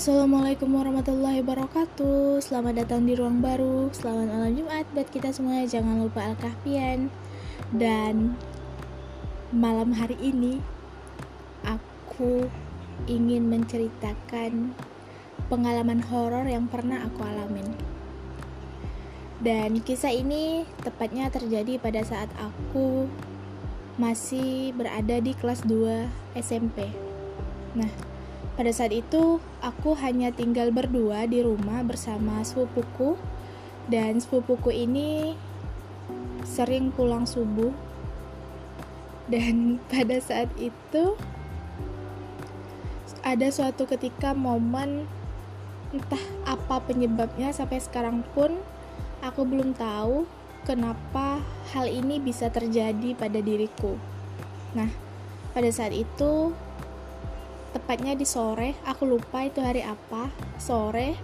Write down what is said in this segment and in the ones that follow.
Assalamualaikum warahmatullahi wabarakatuh. Selamat datang di ruang baru. Selamat malam Jumat buat kita semua. Jangan lupa Al-Kahfian. Dan malam hari ini Aku ingin menceritakan Pengalaman horor yang pernah aku alamin. Dan kisah ini tepatnya terjadi pada saat aku Masih berada di kelas 2 SMP Nah, pada saat itu, aku hanya tinggal berdua di rumah bersama sepupuku, dan sepupuku ini sering pulang subuh. Dan pada saat itu, ada suatu ketika momen entah apa penyebabnya sampai sekarang pun aku belum tahu kenapa hal ini bisa terjadi pada diriku. Nah, pada saat itu tepatnya di sore aku lupa itu hari apa. Sore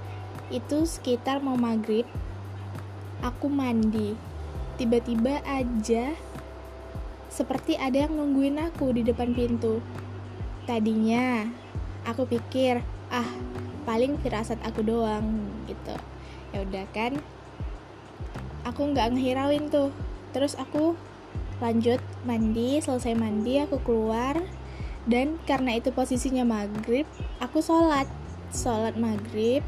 itu sekitar mau maghrib aku mandi. Tiba-tiba aja seperti ada yang nungguin aku di depan pintu. Tadinya aku pikir ah paling firasat aku doang gitu. Ya udah kan aku nggak ngehirauin tuh. Terus aku lanjut mandi selesai mandi aku keluar dan karena itu posisinya maghrib aku sholat. Sholat maghrib.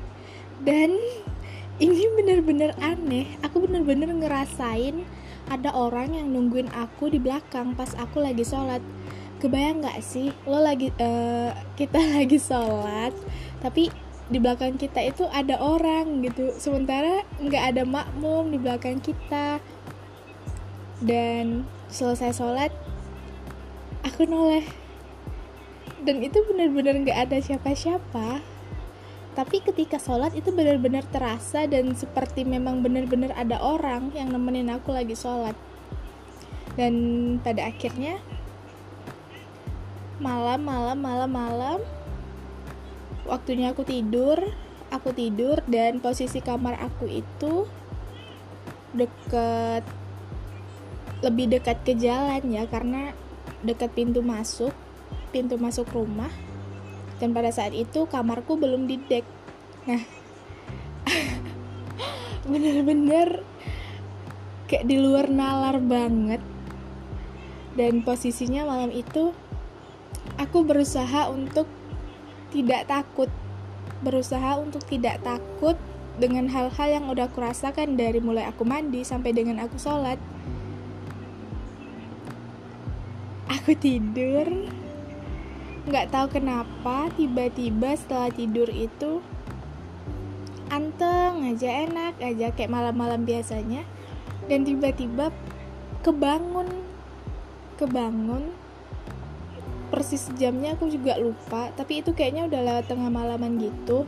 Dan ini bener-bener aneh. Aku bener-bener ngerasain ada orang yang nungguin aku di belakang pas aku lagi sholat. Kebayang nggak sih? Lo lagi uh, kita lagi sholat tapi di belakang kita itu ada orang gitu. Sementara nggak ada makmum di belakang kita. Dan selesai sholat aku noleh dan itu benar-benar nggak ada siapa-siapa. Tapi ketika sholat itu benar-benar terasa dan seperti memang benar-benar ada orang yang nemenin aku lagi sholat. Dan pada akhirnya malam malam malam malam waktunya aku tidur aku tidur dan posisi kamar aku itu deket lebih dekat ke jalan ya karena dekat pintu masuk pintu masuk rumah dan pada saat itu kamarku belum didek nah bener-bener kayak di luar nalar banget. Dan posisinya malam itu aku berusaha untuk tidak takut berusaha untuk tidak takut dengan hal-hal yang udah aku rasakan dari mulai aku mandi sampai dengan aku sholat. Aku tidur nggak tahu kenapa tiba-tiba setelah tidur itu anteng aja enak aja kayak malam-malam biasanya. Dan tiba-tiba kebangun kebangun. Persis jamnya aku juga lupa tapi itu kayaknya udah lewat tengah malaman gitu.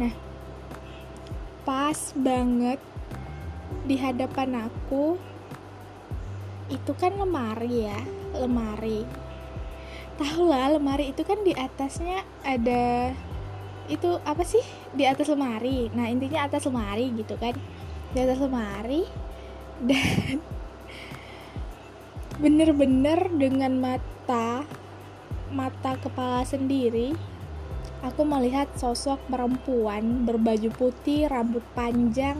Nah pas banget di hadapan aku itu kan lemari ya lemari tahu lah lemari itu kan di atasnya ada itu apa sih? Di atas lemari. Nah intinya atas lemari gitu kan. Di atas lemari dan bener-bener dengan mata mata kepala sendiri aku melihat sosok perempuan berbaju putih rambut panjang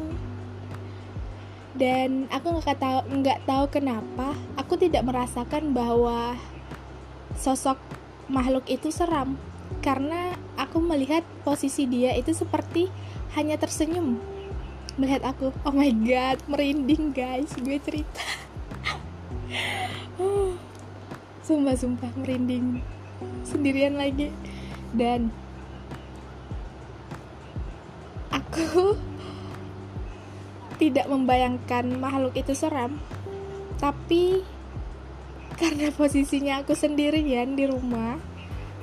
dan aku nggak tahu nggak tahu kenapa aku tidak merasakan bahwa sosok makhluk itu seram. Karena aku melihat posisi dia itu seperti hanya tersenyum. Melihat aku oh my god merinding guys. Gue cerita. Sumpah sumpah merinding. Sendirian lagi. Dan aku tidak membayangkan makhluk itu seram. Tapi karena posisinya aku sendirian di rumah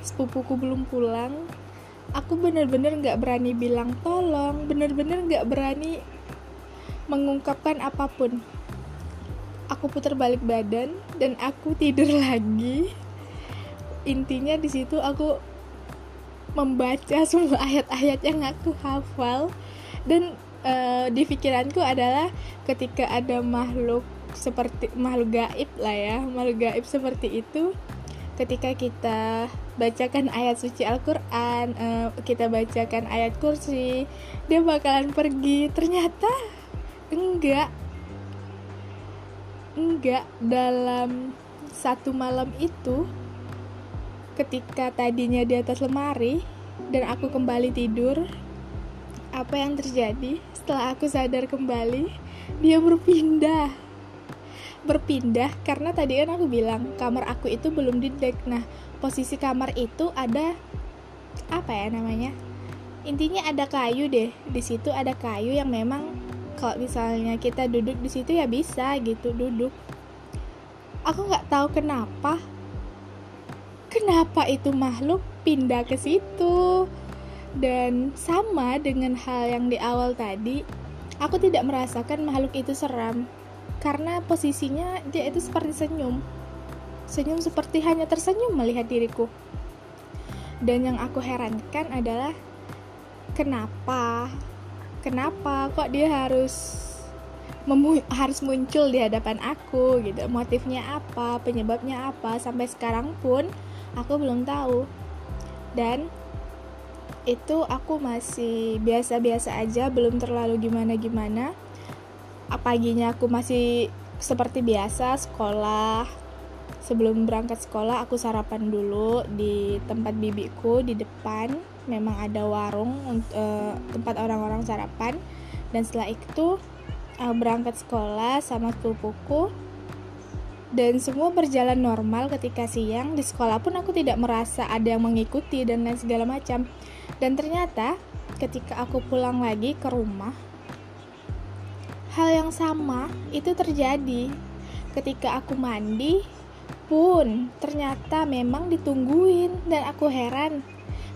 sepupuku belum pulang aku bener-bener gak berani bilang tolong bener-bener gak berani mengungkapkan apa pun. Aku putar balik badan dan aku tidur lagi. Intinya di situ aku membaca semua ayat-ayat yang aku hafal. Dan uh, di pikiranku adalah ketika ada makhluk seperti makhluk gaib lah ya. Makhluk gaib seperti itu ketika kita bacakan ayat suci Al-Quran uh, kita bacakan ayat kursi dia bakalan pergi. Ternyata enggak. Enggak dalam satu malam itu ketika tadinya di atas lemari dan aku kembali tidur apa yang terjadi? Setelah aku sadar kembali dia berpindah berpindah karena tadi kan aku bilang kamar aku itu belum di deck nah posisi kamar itu ada apa ya namanya? Intinya ada kayu deh. Di situ ada kayu yang memang kalau misalnya kita duduk di situ ya bisa gitu duduk. Aku nggak tahu kenapa kenapa itu makhluk pindah ke situ. Dan sama dengan hal yang di awal tadi, aku tidak merasakan makhluk itu seram karena posisinya dia itu seperti senyum. Senyum seperti hanya tersenyum melihat diriku. Dan yang aku herankan adalah kenapa? Kenapa kok dia harus harus muncul di hadapan aku gitu. Motifnya apa? Penyebabnya apa? Sampai sekarang pun aku belum tahu. Dan itu aku masih biasa-biasa aja belum terlalu gimana-gimana paginya aku masih seperti biasa sekolah. Sebelum berangkat sekolah aku sarapan dulu di tempat bibiku di depan. Memang ada warung uh, tempat orang-orang sarapan. Dan setelah itu uh, berangkat sekolah sama sepupuku. Dan semua berjalan normal ketika siang. Di sekolah pun aku tidak merasa ada yang mengikuti dan lain segala macam. Dan ternyata ketika aku pulang lagi ke rumah, hal yang sama itu terjadi. Ketika aku mandi pun ternyata memang ditungguin dan aku heran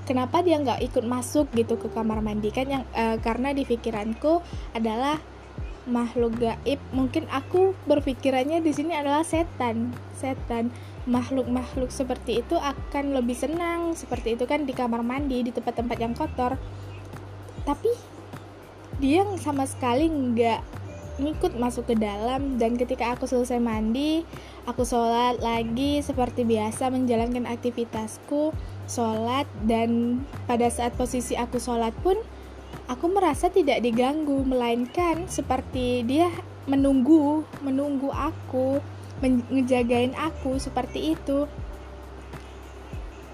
kenapa dia nggak ikut masuk gitu ke kamar mandi? Kan yang uh, karena di pikiranku adalah makhluk gaib. Mungkin aku berpikirannya di sini adalah setan. Setan. Makhluk-makhluk seperti itu akan lebih senang seperti itu kan di kamar mandi di tempat-tempat yang kotor. Tapi dia sama sekali nggak ngikut masuk ke dalam dan ketika aku selesai mandi aku sholat lagi seperti biasa menjalankan aktivitasku sholat dan pada saat posisi aku sholat pun aku merasa tidak diganggu melainkan seperti dia menunggu menunggu aku ngejagain aku seperti itu.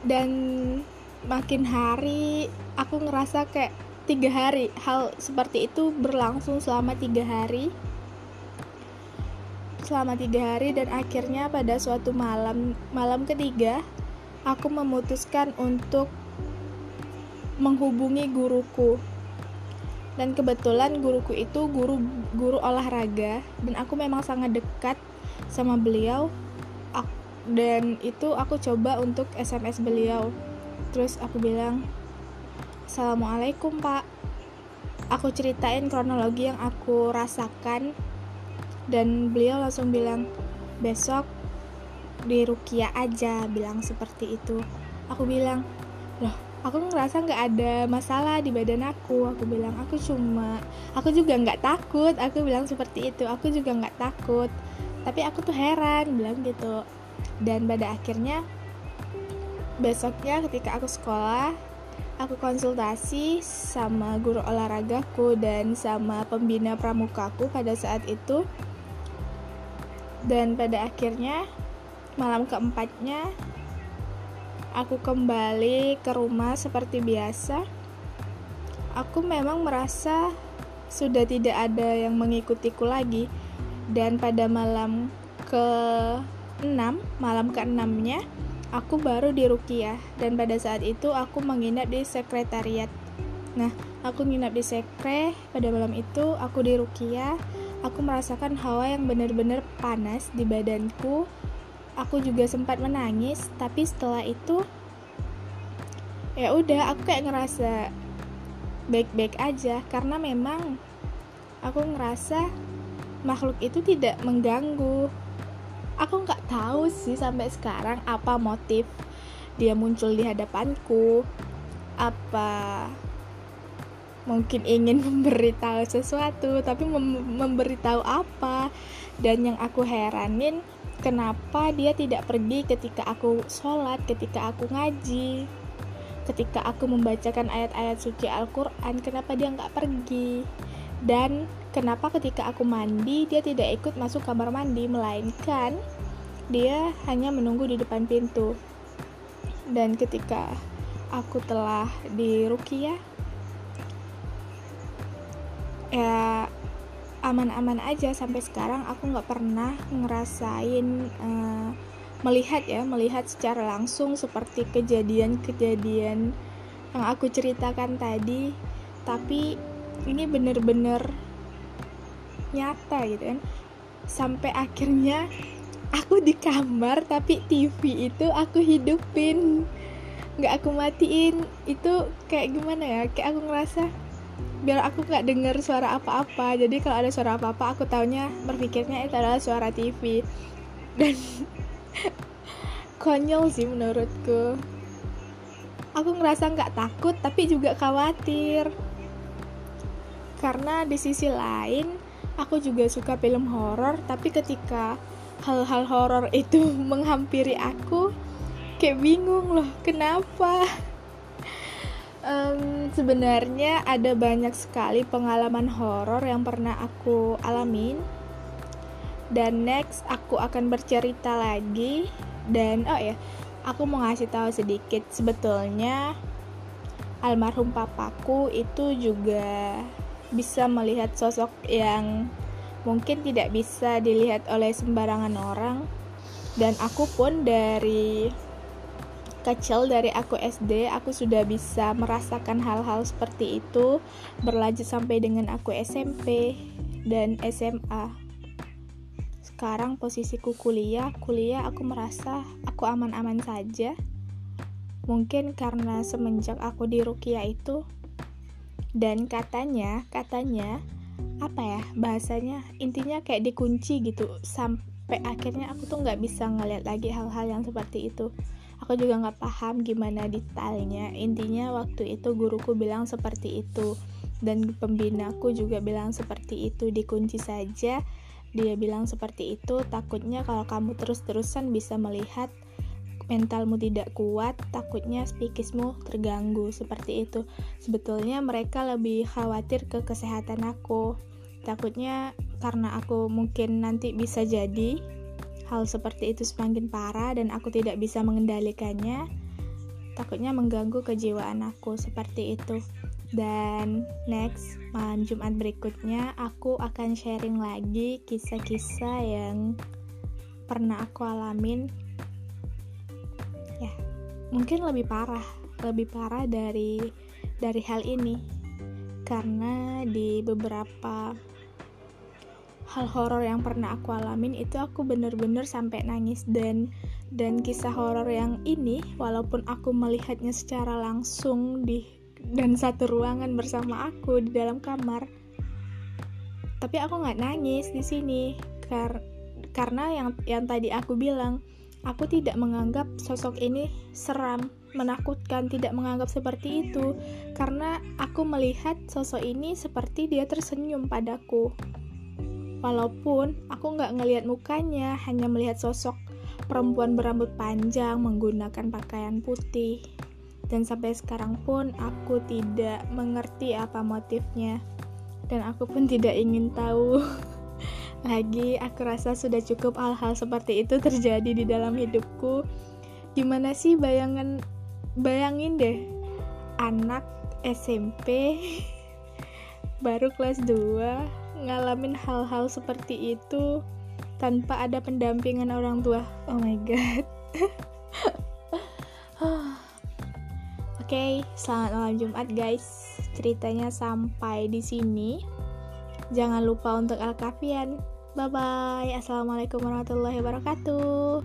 Dan makin hari aku ngerasa kayak tiga hari. Hal seperti itu berlangsung selama tiga hari. Selama tiga hari dan akhirnya pada suatu malam malam ketiga aku memutuskan untuk menghubungi guruku. Dan kebetulan guruku itu guru guru olahraga dan aku memang sangat dekat sama beliau. Dan itu aku coba untuk SMS beliau. Terus aku bilang Assalamualaikum pak. Aku ceritain kronologi yang aku rasakan. Dan beliau langsung bilang besok di Rukia aja bilang seperti itu. Aku bilang loh aku ngerasa nggak ada masalah di badan aku. Aku bilang aku cuma aku juga nggak takut. Aku bilang seperti itu aku juga nggak takut. Tapi aku tuh heran bilang gitu. Dan pada akhirnya besoknya ketika aku sekolah aku konsultasi sama guru olahragaku dan sama pembina pramukaku pada saat itu. Dan pada akhirnya malam keempatnya aku kembali ke rumah seperti biasa. Aku memang merasa sudah tidak ada yang mengikutiku lagi. Dan pada malam ke 6 malam ke 6 nya aku baru di Rukiah dan pada saat itu aku menginap di sekretariat. Nah aku nginap di sekre pada malam itu aku di Rukiah. Aku merasakan hawa yang benar-benar panas di badanku. Aku juga sempat menangis tapi setelah itu ya udah aku kayak ngerasa baik-baik aja. Karena memang aku ngerasa makhluk itu tidak mengganggu. Aku nggak tahu sih sampai sekarang apa motif dia muncul di hadapanku. Apa mungkin ingin memberitahu sesuatu tapi mem memberitahu apa? Dan yang aku heranin kenapa dia tidak pergi ketika aku sholat ketika aku ngaji? Ketika aku membacakan ayat-ayat suci Al-Quran kenapa dia nggak pergi? Dan kenapa ketika aku mandi dia tidak ikut masuk kamar mandi? Melainkan dia hanya menunggu di depan pintu. Dan ketika aku telah di Rukia ya aman-aman aja sampai sekarang aku nggak pernah ngerasain uh, melihat ya melihat secara langsung seperti kejadian-kejadian yang aku ceritakan tadi. Tapi ini bener-bener nyata gitu kan. Sampai akhirnya aku di kamar tapi TV itu aku hidupin. Nggak aku matiin. Itu kayak gimana ya? Kayak aku ngerasa biar aku nggak dengar suara apa-apa. Jadi kalau ada suara apa-apa aku taunya berpikirnya itu adalah suara TV dan konyol sih menurutku. Aku ngerasa nggak takut tapi juga khawatir. Karena di sisi lain aku juga suka film horor tapi ketika hal-hal horor itu menghampiri aku. Kayak bingung loh kenapa? Um, sebenarnya ada banyak sekali pengalaman horor yang pernah aku alamin. Dan next aku akan bercerita lagi. Dan oh ya aku mau ngasih tahu sedikit. Sebetulnya almarhum papaku itu juga bisa melihat sosok yang mungkin tidak bisa dilihat oleh sembarangan orang. Dan aku pun dari kecil dari aku SD aku sudah bisa merasakan hal-hal seperti itu berlanjut sampai dengan aku SMP dan SMA sekarang posisiku kuliah kuliah aku merasa aku aman-aman saja. Mungkin karena semenjak aku di Rukia itu. Dan katanya katanya apa ya bahasanya intinya kayak dikunci gitu. Sampai akhirnya aku tuh nggak bisa ngeliat lagi hal-hal yang seperti itu. Aku juga nggak paham gimana detailnya. Intinya waktu itu guruku bilang seperti itu. Dan pembinaku juga bilang seperti itu. Dikunci saja dia bilang seperti itu. Takutnya kalau kamu terus-terusan bisa melihat mentalmu tidak kuat, takutnya psikismu terganggu seperti itu. Sebetulnya mereka lebih khawatir ke kesehatan aku. Takutnya karena aku mungkin nanti bisa jadi hal seperti itu semakin parah dan aku tidak bisa mengendalikannya takutnya mengganggu kejiwaan aku seperti itu dan next malam Jumat berikutnya aku akan sharing lagi kisah-kisah yang pernah aku alamin mungkin lebih parah lebih parah dari dari hal ini. Karena di beberapa hal horor yang pernah aku alamin itu aku bener-bener sampai nangis. Dan dan kisah horor yang ini walaupun aku melihatnya secara langsung di dan satu ruangan bersama aku di dalam kamar tapi aku nggak nangis di sini. Kar karena yang yang tadi aku bilang aku tidak menganggap sosok ini seram menakutkan tidak menganggap seperti itu karena aku melihat sosok ini seperti dia tersenyum padaku Walaupun aku nggak ngelihat mukanya, hanya melihat sosok perempuan berambut panjang menggunakan pakaian putih. Dan sampai sekarang pun aku tidak mengerti apa motifnya. Dan aku pun tidak ingin tahu. Lagi aku rasa sudah cukup hal-hal seperti itu terjadi di dalam hidupku. Gimana sih bayangan bayangin deh anak SMP baru kelas 2 ngalamin hal-hal seperti itu tanpa ada pendampingan orang tua. Oh my god. Oke, okay, selamat malam Jumat guys. Ceritanya sampai di sini. Jangan lupa untuk Al-Kafian. Bye bye. Assalamualaikum warahmatullahi wabarakatuh.